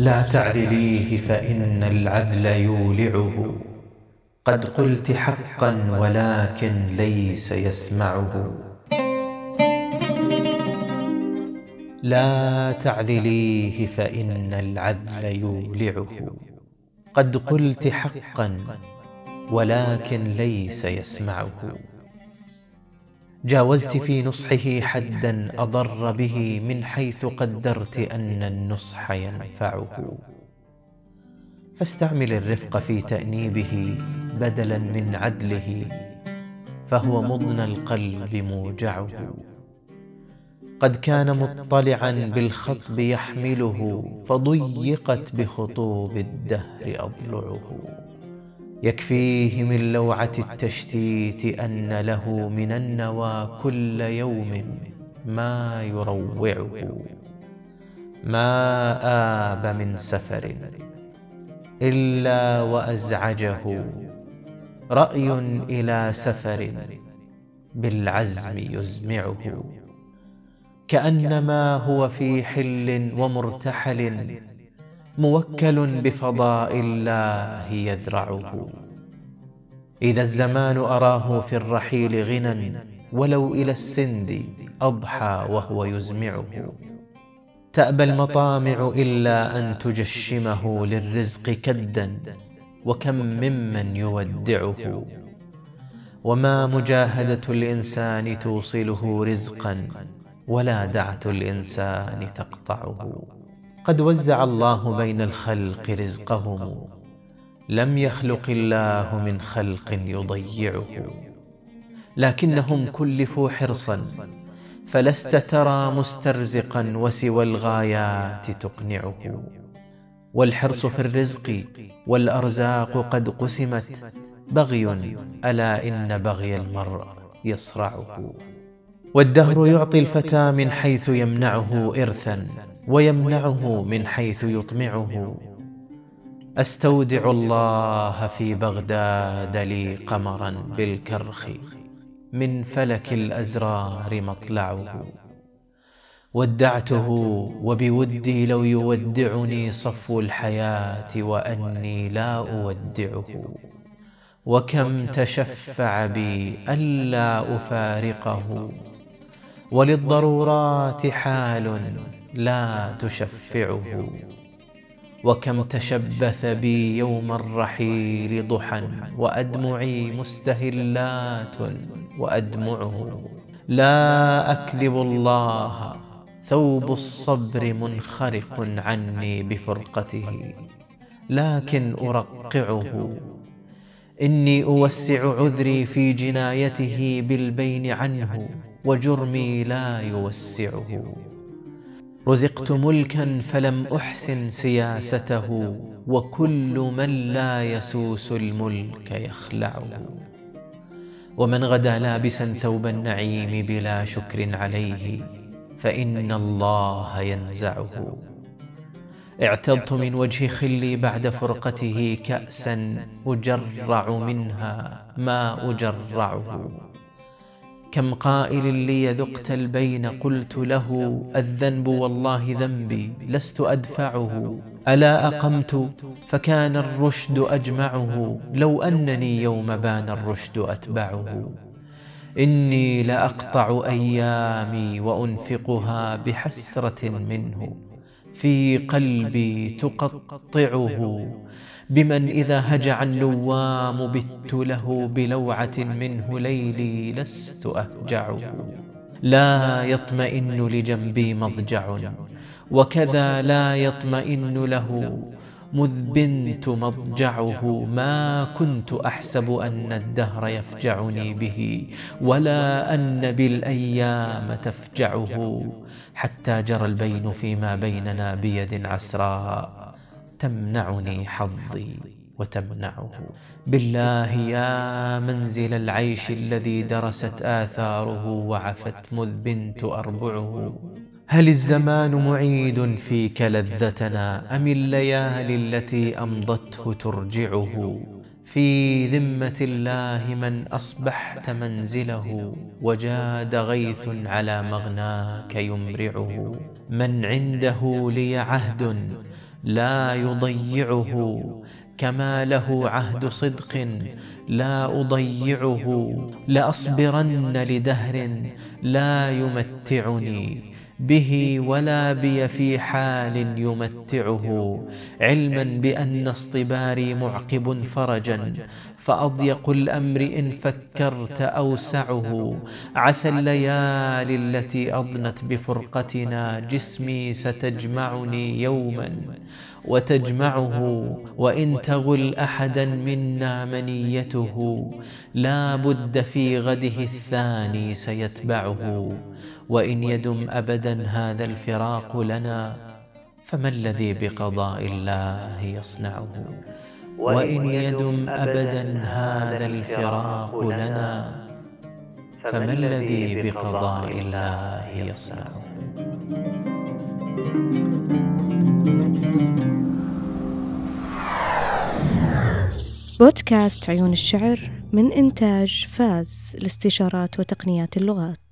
لا تعدليه فإن العدل يولعه. قد قلت حقا ولكن ليس يسمعه. لا تعذليه فإن العدل يولعه. قد قلت حقا ولكن ليس يسمعه. جاوزت في نصحه حدا أضر به من حيث قدرت أن النصح ينفعه. فاستعمل الرفق في تأنيبه بدلا من عدله فهو مضنى القلب موجعه. قد كان مطلعا بالخطب يحمله فضيقت بخطوب الدهر أضلعه. يكفيه من لوعة التشتيت أن له من النوى كل يوم ما يروعه. ما آب من سفر إلا وأزعجه. رأي إلى سفر بالعزم يزمعه. كأنما هو في حل ومرتحل موكل بفضاء الله يذرعه إذا الزمان أراه في الرحيل غنى ولو إلى السند أضحى وهو يزمعه. تأبى المطامع إلا أن تجشمه للرزق كدا. وكم ممن يودعه. وما مجاهدة الإنسان توصله رزقا. ولا دعة الإنسان تقطعه. قد وزع الله بين الخلق رزقهم. لم يخلق الله من خلق يضيعه. لكنهم كلفوا حرصا. فلست ترى مسترزقا وسوى الغايات تقنعه. والحرص في الرزق والأرزاق قد قسمت. بغي ألا إن بغي المرء يصرعه. والدهر يعطي الفتى من حيث يمنعه إرثا. ويمنعه من حيث يطمعه. أستودع الله في بغداد لي قمرا بالكرخ من فلك الأزرار مطلعه. ودعته وبودي لو يودعني صفو الحياة وأني لا أودعه. وكم تشفع بي ألا أفارقه. وللضرورات حال لا تشفعه. وكم تشبث بي يوم الرحيل ضحى وأدمعي مستهلات وأدمعه. لا أكذب الله ثوب الصبر منخرق عني بفرقته لكن أرقعه. إني أوسع عذري في جنايته بالبين عنه وجرمي لا يوسعه. رزقت ملكا فلم أحسن سياسته وكل من لا يسوس الملك يخلعه ومن غدا لابسا ثوب النعيم بلا شكر عليه فإن الله ينزعه. اعتضت من وجه خلي بعد فرقته كأسا أجرع منها ما أجرعه. كم قائل لي ذقت البين قلت له الذنب والله ذنبي لست أدفعه. ألا أقمت؟ فكان الرشد أجمعه لو أنني يوم بان الرشد أتبعه. إني لأقطع أيامي وأنفقها بحسرة منه. في قلبي تقطعه بمن إذا هجع النوام بت له بلوعة منه ليلي لست أهجعه لا يطمئن لجنبي مضجع وكذا لا يطمئن له مذ بنت مضجعه. ما كنت أحسب أن الدهر يفجعني به ولا أن بالأيام تفجعه. حتى جرى البين فيما بيننا بيد عسراء تمنعني حظي وتمنعه. بالله يا منزل العيش الذي درست آثاره وعفت مذ بنت أربعه. هل الزمان معيد فيك لذتنا أم الليالي التي أمضته ترجعه؟ في ذمة الله من أصبحت منزله وجاد غيث على مغناك يمرعه. من عنده لي عهد لا يضيعه كما له عهد صدق لا أضيعه. لأصبرن لدهر لا يمتعني. به ولا بي في حال يمتعه. علما بأن اصطباري معقب فرجا. فأضيق الأمر إن فكرت أوسعه. عسى الليالي التي أضنت بفرقتنا جسمي ستجمعني يوما وتجمعه وإن تغل أحدا منا منيته لا بد في غده الثاني سيتبعه. وإن يدم أبدا هذا الفراق لنا فما الذي بقضاء الله يصنعه؟ وإن يدم أبدا هذا الفراق لنا. فما الذي بقضاء الله يصنعه بودكاست عيون الشعر من إنتاج فاز لاستشارات وتقنيات اللغات.